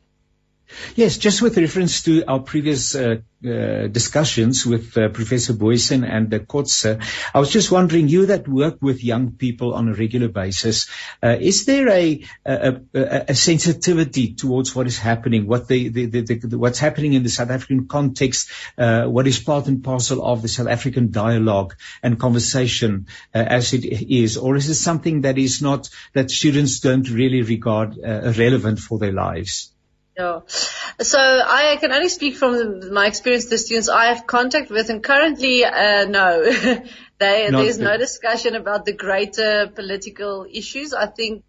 Yes, just with reference to our previous uh, uh, discussions with uh, Professor Boysen and the Kotze, I was just wondering, you that work with young people on a regular basis, uh, is there a, a, a, sensitivity towards what is happening, what the, the, the, the, what's happening in the South African context, uh, what is part and parcel of the South African dialogue and conversation uh, as it is, or is it something that is not that students don't really regard relevant for their lives? Yeah. So I can only speak from my experience The students I have contact with and currently, uh, no, they, there's no discussion about the greater political issues. I think,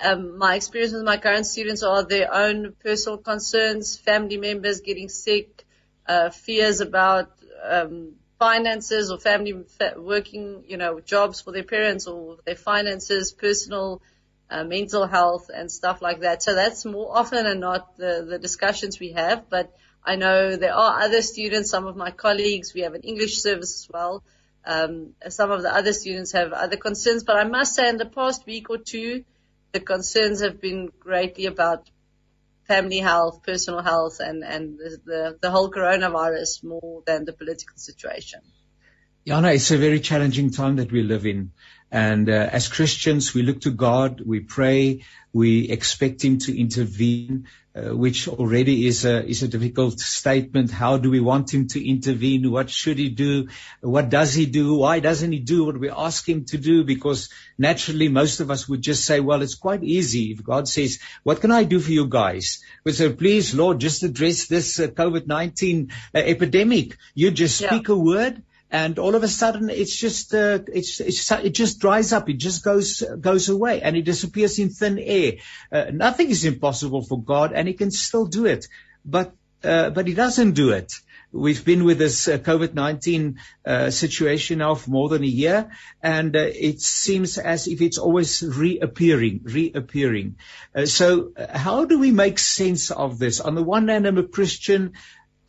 um, my experience with my current students are their own personal concerns, family members getting sick, uh, fears about, um, finances or family working, you know, jobs for their parents or their finances, personal, uh, mental health and stuff like that. So that's more often than not the, the discussions we have. But I know there are other students, some of my colleagues, we have an English service as well. Um, some of the other students have other concerns, but I must say in the past week or two, the concerns have been greatly about family health, personal health, and, and the, the, whole coronavirus more than the political situation. Jana, it's a very challenging time that we live in. And uh, as Christians, we look to God, we pray, we expect Him to intervene, uh, which already is a is a difficult statement. How do we want Him to intervene? What should He do? What does He do? Why doesn't He do what we ask Him to do? Because naturally, most of us would just say, "Well, it's quite easy." If God says, "What can I do for you guys?" We say, "Please, Lord, just address this uh, COVID nineteen uh, epidemic." You just speak yeah. a word and all of a sudden it's just uh, it's, it's, it just dries up it just goes goes away and it disappears in thin air uh, nothing is impossible for god and he can still do it but uh, but he doesn't do it We've been with this uh, COVID-19 uh, situation now for more than a year, and uh, it seems as if it's always reappearing, reappearing. So, how do we make sense of this? On the one hand, I'm a Christian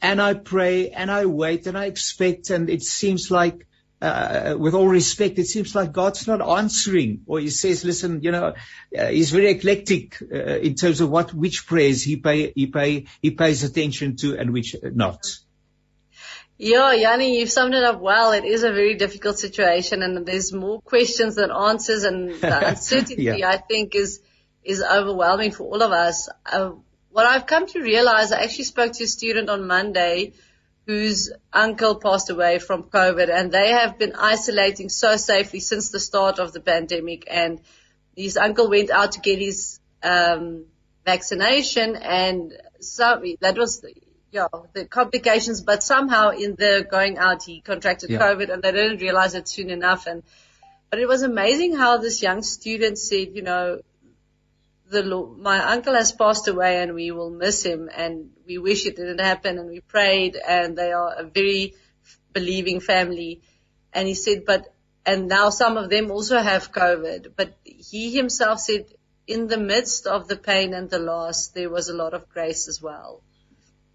and I pray and I wait and I expect and it seems like uh, with all respect, it seems like God's not answering, or He says, "Listen, you know, uh, He's very eclectic uh, in terms of what which prayers He pay He pay He pays attention to and which not." Yeah, Yanni, you've summed it up well. It is a very difficult situation, and there's more questions than answers, and the uncertainty yeah. I think is is overwhelming for all of us. Uh, what I've come to realize, I actually spoke to a student on Monday whose uncle passed away from COVID and they have been isolating so safely since the start of the pandemic. And his uncle went out to get his, um, vaccination and so that was the, yeah, the complications, but somehow in the going out he contracted yeah. COVID and they didn't realize it soon enough. And, but it was amazing how this young student said, you know, the my uncle has passed away and we will miss him and we wish it didn't happen and we prayed and they are a very believing family. And he said, but, and now some of them also have COVID, but he himself said in the midst of the pain and the loss, there was a lot of grace as well.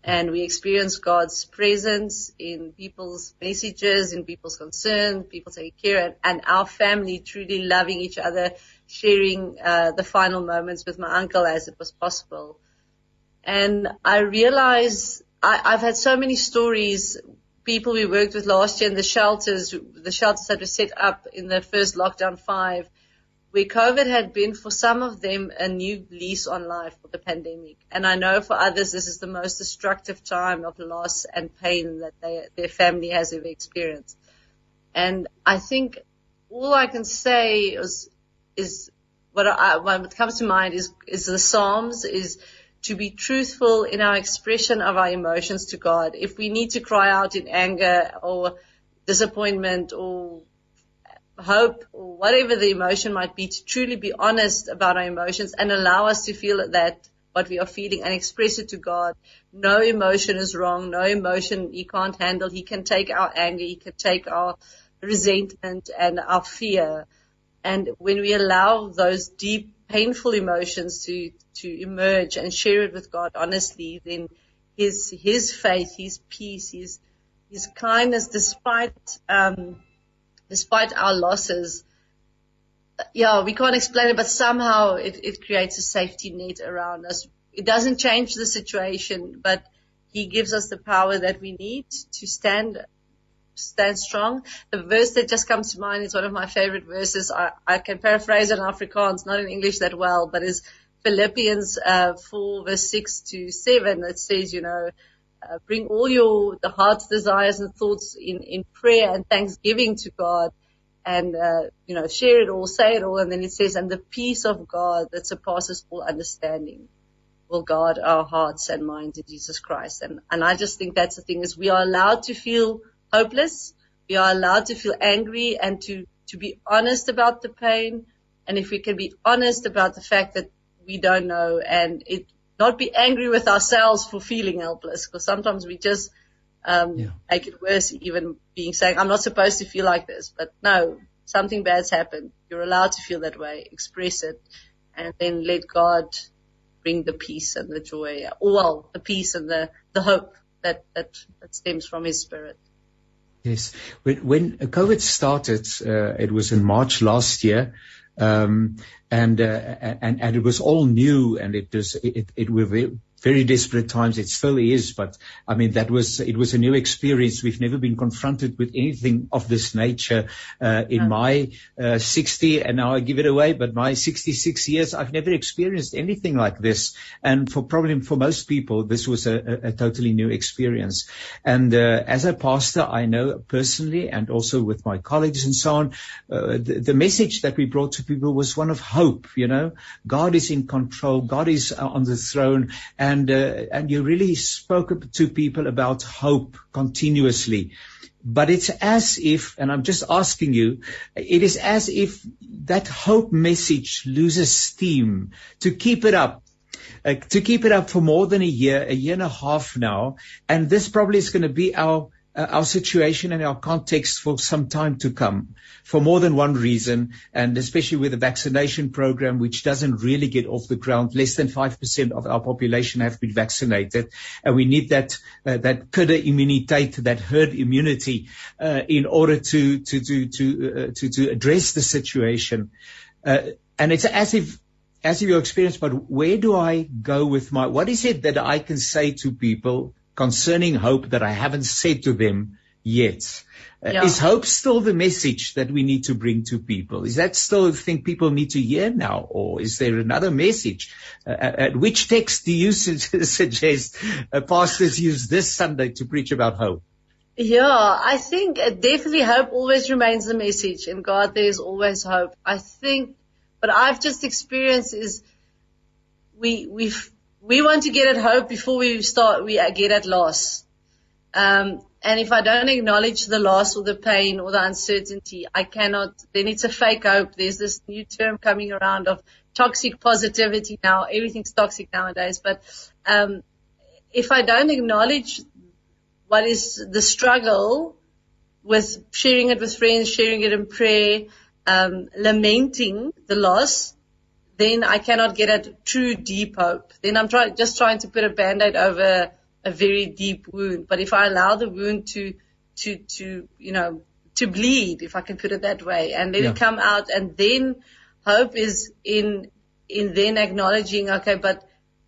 And we experienced God's presence in people's messages, in people's concerns, people taking care, and our family truly loving each other, sharing uh, the final moments with my uncle as it was possible. And I realize I, I've had so many stories, people we worked with last year in the shelters, the shelters that were set up in the first lockdown five, where COVID had been for some of them a new lease on life for the pandemic. And I know for others this is the most destructive time of loss and pain that they, their family has ever experienced. And I think all I can say is is what, I, what comes to mind is, is the Psalms is to be truthful in our expression of our emotions to God. If we need to cry out in anger or disappointment or hope or whatever the emotion might be, to truly be honest about our emotions and allow us to feel that what we are feeling and express it to God. No emotion is wrong. No emotion He can't handle. He can take our anger. He can take our resentment and our fear. And when we allow those deep, painful emotions to, to emerge and share it with God honestly, then his, his faith, his peace, his, his kindness, despite, um, despite our losses, yeah, we can't explain it, but somehow it, it creates a safety net around us. It doesn't change the situation, but he gives us the power that we need to stand stand strong. The verse that just comes to mind is one of my favorite verses. I, I can paraphrase it in Afrikaans, not in English that well, but is Philippians uh, 4 verse 6 to 7 that says, you know, uh, bring all your, the heart's desires and thoughts in, in prayer and thanksgiving to God and, uh, you know, share it all, say it all. And then it says, and the peace of God that surpasses all understanding will guard our hearts and minds in Jesus Christ. And, and I just think that's the thing is we are allowed to feel hopeless. We are allowed to feel angry and to, to be honest about the pain. And if we can be honest about the fact that we don't know and it not be angry with ourselves for feeling helpless because sometimes we just um, yeah. make it worse even being saying I'm not supposed to feel like this but no something bad's happened you're allowed to feel that way express it and then let God bring the peace and the joy well the peace and the the hope that that, that stems from his spirit yes. When when covid started uh, it was in march last year um, and, uh, and and it was all new, and it was it, it were very desperate times. It still is, but I mean, that was, it was a new experience. We've never been confronted with anything of this nature, uh, in my, uh, 60, and now I give it away, but my 66 years, I've never experienced anything like this. And for probably for most people, this was a, a, a totally new experience. And, uh, as a pastor, I know personally and also with my colleagues and so on, uh, the, the message that we brought to people was one of hope, you know, God is in control. God is on the throne. And and uh, and you really spoke to people about hope continuously. But it's as if, and I'm just asking you, it is as if that hope message loses steam. To keep it up, uh, to keep it up for more than a year, a year and a half now, and this probably is going to be our our situation and our context for some time to come for more than one reason, and especially with the vaccination program, which doesn't really get off the ground. Less than 5% of our population have been vaccinated, and we need that uh, that kudde that herd immunity, uh, in order to to to to, uh, to to address the situation. Uh, and it's as if as if your experience, but where do I go with my, what is it that I can say to people concerning hope that I haven't said to them yet? Uh, yeah. Is hope still the message that we need to bring to people? Is that still the thing people need to hear now? Or is there another message? Uh, uh, which text do you su- suggest uh, pastors use this Sunday to preach about hope? Yeah, I think uh, definitely hope always remains the message. In God, there's always hope. I think, but I've just experienced is we, we we want to get at hope before we start, we get at loss. Um, and if I don't acknowledge the loss or the pain or the uncertainty, I cannot, then it's a fake hope. There's this new term coming around of toxic positivity now. Everything's toxic nowadays. But, um, if I don't acknowledge what is the struggle with sharing it with friends, sharing it in prayer, um, lamenting the loss, then I cannot get at true deep hope. Then I'm try- just trying to put a band-aid over a very deep wound. But if I allow the wound to, to, to, you know, to bleed, if I can put it that way, and let yeah. it come out, and then hope is in, in then acknowledging, okay, but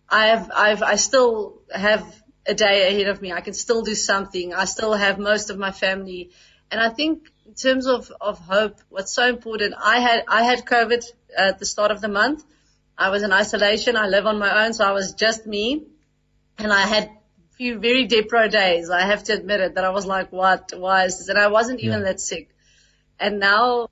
I have, I've, I still have a day ahead of me. I can still do something. I still have most of my family. And I think in terms of, of hope, what's so important, I had, I had COVID at the start of the month. I was in isolation. I live on my own. So I was just me and I had a few very depro days. I have to admit it that I was like, what, why is this? And I wasn't even yeah. that sick. And now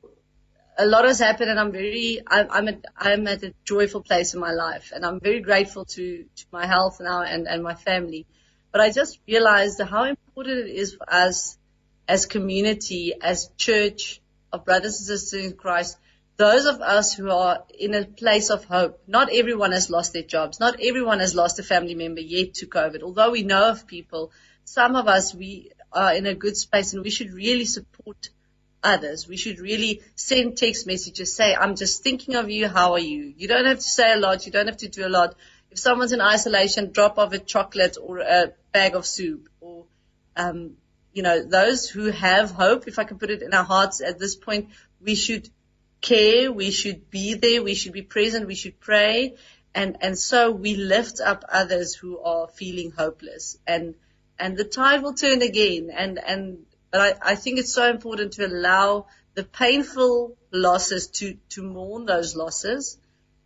a lot has happened and I'm very, I'm, I'm at, I'm at a joyful place in my life and I'm very grateful to, to my health now and, and my family. But I just realized how important it is for us as community, as church of brothers and sisters in Christ those of us who are in a place of hope, not everyone has lost their jobs. Not everyone has lost a family member yet to COVID. Although we know of people, some of us, we are in a good space and we should really support others. We should really send text messages, say, I'm just thinking of you. How are you? You don't have to say a lot. You don't have to do a lot. If someone's in isolation, drop off a chocolate or a bag of soup or, um, you know, those who have hope, if I can put it in our hearts at this point, we should care, we should be there, we should be present, we should pray. And, and so we lift up others who are feeling hopeless and, and the tide will turn again. And, and, but I, I think it's so important to allow the painful losses to, to mourn those losses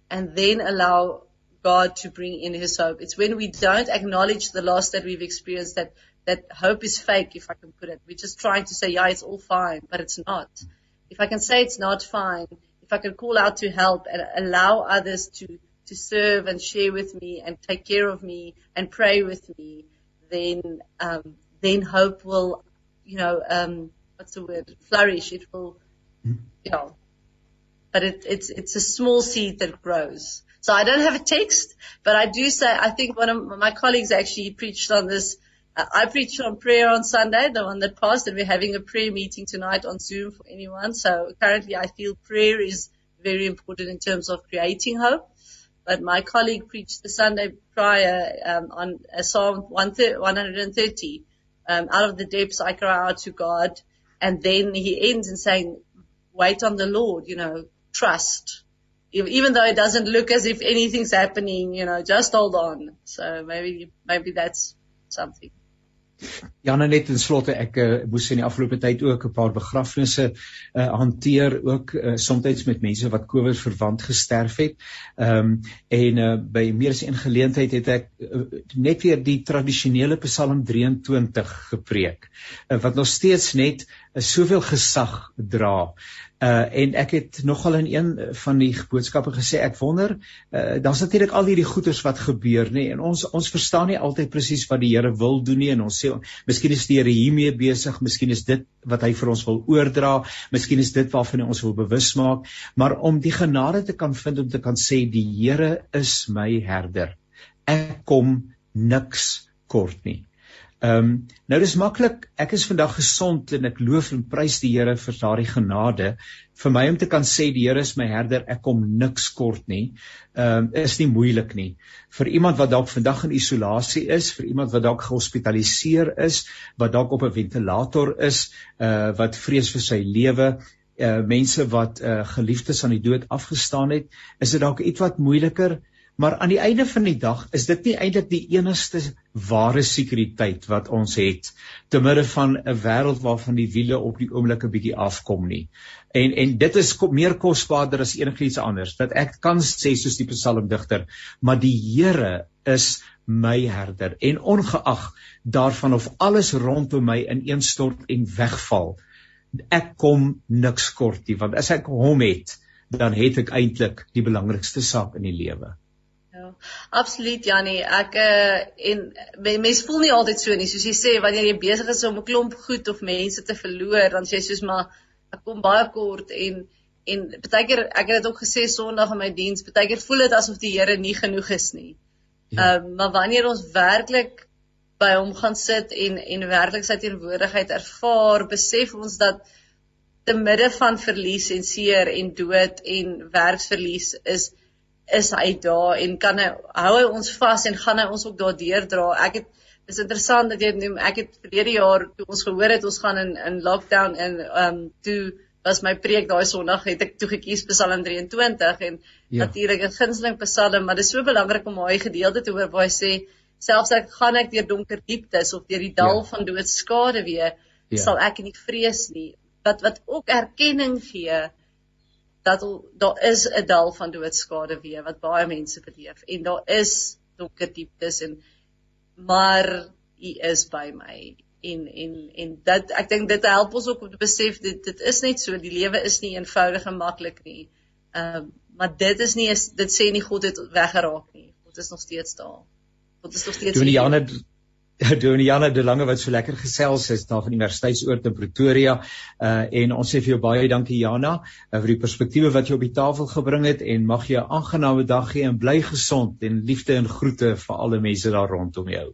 and then allow God to bring in his hope. It's when we don't acknowledge the loss that we've experienced that, that hope is fake, if I can put it. We're just trying to say, yeah, it's all fine, but it's not if I can say it's not fine, if I can call out to help and allow others to, to serve and share with me and take care of me and pray with me, then um, then hope will, you know, um, what's the word? Flourish. It will, you know. But it, it's it's a small seed that grows. So I don't have a text, but I do say I think one of my colleagues actually preached on this. I preached on prayer on Sunday, the one that passed, and we're having a prayer meeting tonight on Zoom for anyone. So currently, I feel prayer is very important in terms of creating hope. But my colleague preached the Sunday prior um, on Psalm 130. Um, out of the depths I cry out to God, and then he ends in saying, "Wait on the Lord." You know, trust. Even though it doesn't look as if anything's happening, you know, just hold on. So maybe maybe that's something. Ja, nou net in slotte ek uh, moes in die afgelope tyd ook 'n paar begrafnisse uh, hanteer ook uh, soms met mense wat COVID verwant gesterf het. Ehm um, en uh, by meer as een geleentheid het ek uh, net weer die tradisionele Psalm 23 gepreek uh, wat nog steeds net uh, soveel gesag dra. Uh en ek het nogal in een van die boodskappe gesê ek wonder uh daar's natuurlik al hierdie goeters wat gebeur nê en ons ons verstaan nie altyd presies wat die Here wil doen nie en ons sê miskien is die Here hiermee besig, miskien is dit wat hy vir ons wil oordra, miskien is dit waarvan hy ons wil bewus maak, maar om die genade te kan vind om te kan sê die Here is my herder. Ek kom niks kort nie. Ehm um, nou dis maklik. Ek is vandag gesond en ek loof en prys die Here vir daardie genade. Vir my om te kan sê die Here is my herder, ek kom niks kort nie. Ehm um, is nie moeilik nie. Vir iemand wat dalk vandag in isolasie is, vir iemand wat dalk gehospitaliseer is, wat dalk op 'n ventilator is, uh wat vrees vir sy lewe, uh mense wat uh geliefdes aan die dood afgestaan het, is dit dalk ietwat moeiliker. Maar aan die einde van die dag is dit nie eintlik die enigste ware sekuriteit wat ons het te midde van 'n wêreld waarvan die wiele op die oomblik 'n bietjie afkom nie. En en dit is meer kosbaarder as enigiets anders. Dat ek kan sê soos die psalmdigter, maar die Here is my herder en ongeag daarvan of alles rondom my ineenstort en wegval, ek kom niks kort nie, want as ek hom het, dan het ek eintlik die belangrikste saak in die lewe. Ja, absoluut Jannie. Ek uh, en mense voel nie altyd so nie. Soos jy sê, wanneer jy besig is om 'n klomp goed of mense te verloor, dan sê jy soos maar ek kom baie kort en en baie keer ek het dit ook gesê Sondag in my diens, baie keer voel dit asof die Here nie genoeg is nie. Ja. Ehm ja. um, maar wanneer ons werklik by hom gaan sit en en werklik sy teenwoordigheid ervaar, besef ons dat te midde van verlies en seer en dood en werksverlies is is hy daar en kan hy hou hy ons vas en gaan hy ons ook daardeur dra. Ek het dis interessant dat jy noem ek het verlede jaar toe ons gehoor het ons gaan in in lockdown en ehm um, toe was my preek daai Sondag het ek toe gekies Psalm 23 en ja. natuurlik 'n gunsteling Psalm, maar dit is so belangrik om daai gedeelte te hoor waar hy sê selfs ek gaan ek deur donker dieptes of deur die dal ja. van doodskade weer ja. sal ek nie vrees nie. Wat wat ook erkenning gee dat daar is 'n dal van doodskade weer wat baie mense beleef en daar is donker dieptes en maar u is by my en en en dit ek dink dit help ons ook om te besef dit dit is net so die lewe is nie eenvoudig en maklik nie. Ehm um, maar dit is nie dit sê nie God het weggeraak nie. God is nog steeds daar. God is nog steeds Toen Janne Doniana De Lange wat so lekker gesels het daar van Universiteitsoort in Pretoria. Uh en ons sê vir jou baie dankie Jana uh, vir die perspektiewe wat jy op die tafel gebring het en mag jy 'n aangename dag hê en bly gesond en liefde en groete vir alle mense daar rondom jou.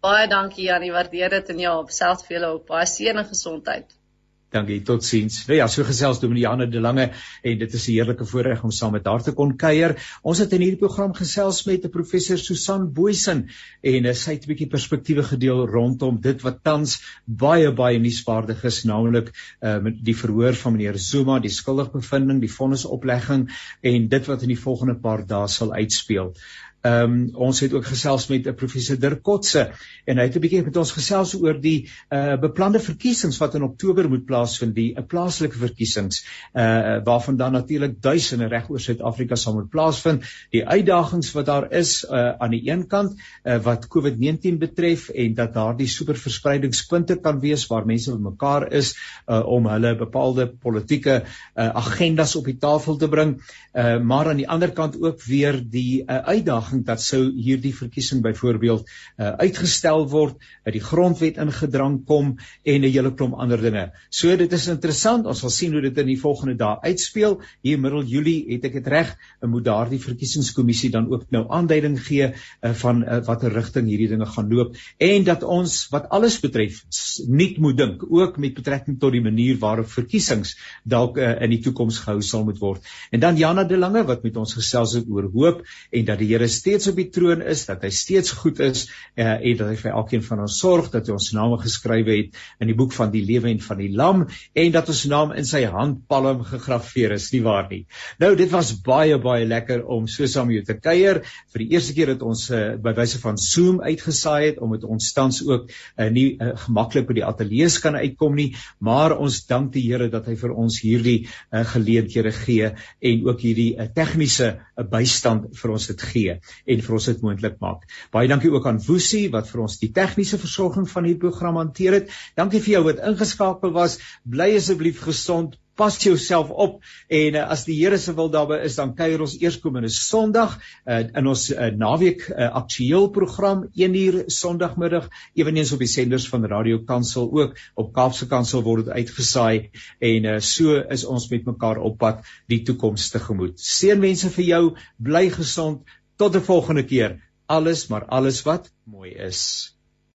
Baie dankie Janie, waardeer dit en ja, op selfs vir julle ook baie seën en gesondheid. Dankie, totsiens. Nou ja, so gesels Dominiane de Lange en dit is 'n heerlike voorreg om saam met haar te kon kuier. Ons het in hierdie program gesels met 'n professor Susan Boysen en sy het 'n bietjie perspektiewe gedeel rondom dit wat tans baie baie nuusvaardig is, naamlik uh, met die verhoor van meneer Zuma, die skuldigbevinding, die vonnisoplegging en dit wat in die volgende paar dae sal uitspeel. Ehm um, ons het ook gesels met 'n uh, professor Dirk Kotse en hy het 'n bietjie met ons gesels oor die uh beplande verkiesings wat in Oktober moet plaasvind, die 'n uh, plaaslike verkiesings uh waarvan dan natuurlik duisende reg oor Suid-Afrika sal moet plaasvind. Die uitdagings wat daar is uh aan die een kant uh wat COVID-19 betref en dat daardie superverspreidingspunte kan wees waar mense bymekaar is uh om hulle bepaalde politieke uh, agendas op die tafel te bring. Uh maar aan die ander kant ook weer die uh, uitdaging dat sou hierdie verkiesing byvoorbeeld uh, uitgestel word, dat die grondwet ingedrang kom en 'n hele klomp ander dinge. So dit is interessant. Ons sal sien hoe dit in die volgende dae uitspeel. Hier middel Julie het ek dit reg, moet daardie verkiesingskommissie dan ook nou aanduiding gee uh, van uh, watter rigting hierdie dinge gaan loop en dat ons wat alles betref nie moet dink ook met betrekking tot die manier waarop verkiesings dalk uh, in die toekoms gehou sal moet word. En dan Jana de Lange wat met ons gesels het oor hoop en dat die Here steeds op die troon is, dat hy steeds goed is uh, en dat hy vir elkeen van ons sorg dat hy ons name geskrywe het in die boek van die lewe en van die lam en dat ons naam in sy handpalm gegraveer is, nie waar nie. Nou dit was baie baie lekker om so saam jou te kuier. Vir die eerste keer het ons uh, by wyse van Zoom uitgesaai het om dit ons tans ook uh, nie uh, gemaklik by die ateljee kan uitkom nie, maar ons dank die Here dat hy vir ons hierdie uh, geleenthede gee en ook hierdie uh, tegniese uh, bystand vir ons dit gee en vir ons dit moontlik maak. Baie dankie ook aan Woesie wat vir ons die tegniese versorging van hierdie program hanteer het. Dankie vir jou wat ingeskakel was. Bly asseblief gesond pas jouself op en uh, as die Here se wil daarby is dan kuier ons eerskomende Sondag uh, in ons uh, naweek uh, aktueel program 1 uur Sondagmiddag eweneens op die senders van Radio Kansel ook op Kaapse Kansel word dit uitgesaai en uh, so is ons met mekaar op pad die toekoms te gemoed. Seënwense vir jou, bly gesond tot 'n volgende keer. Alles maar alles wat mooi is.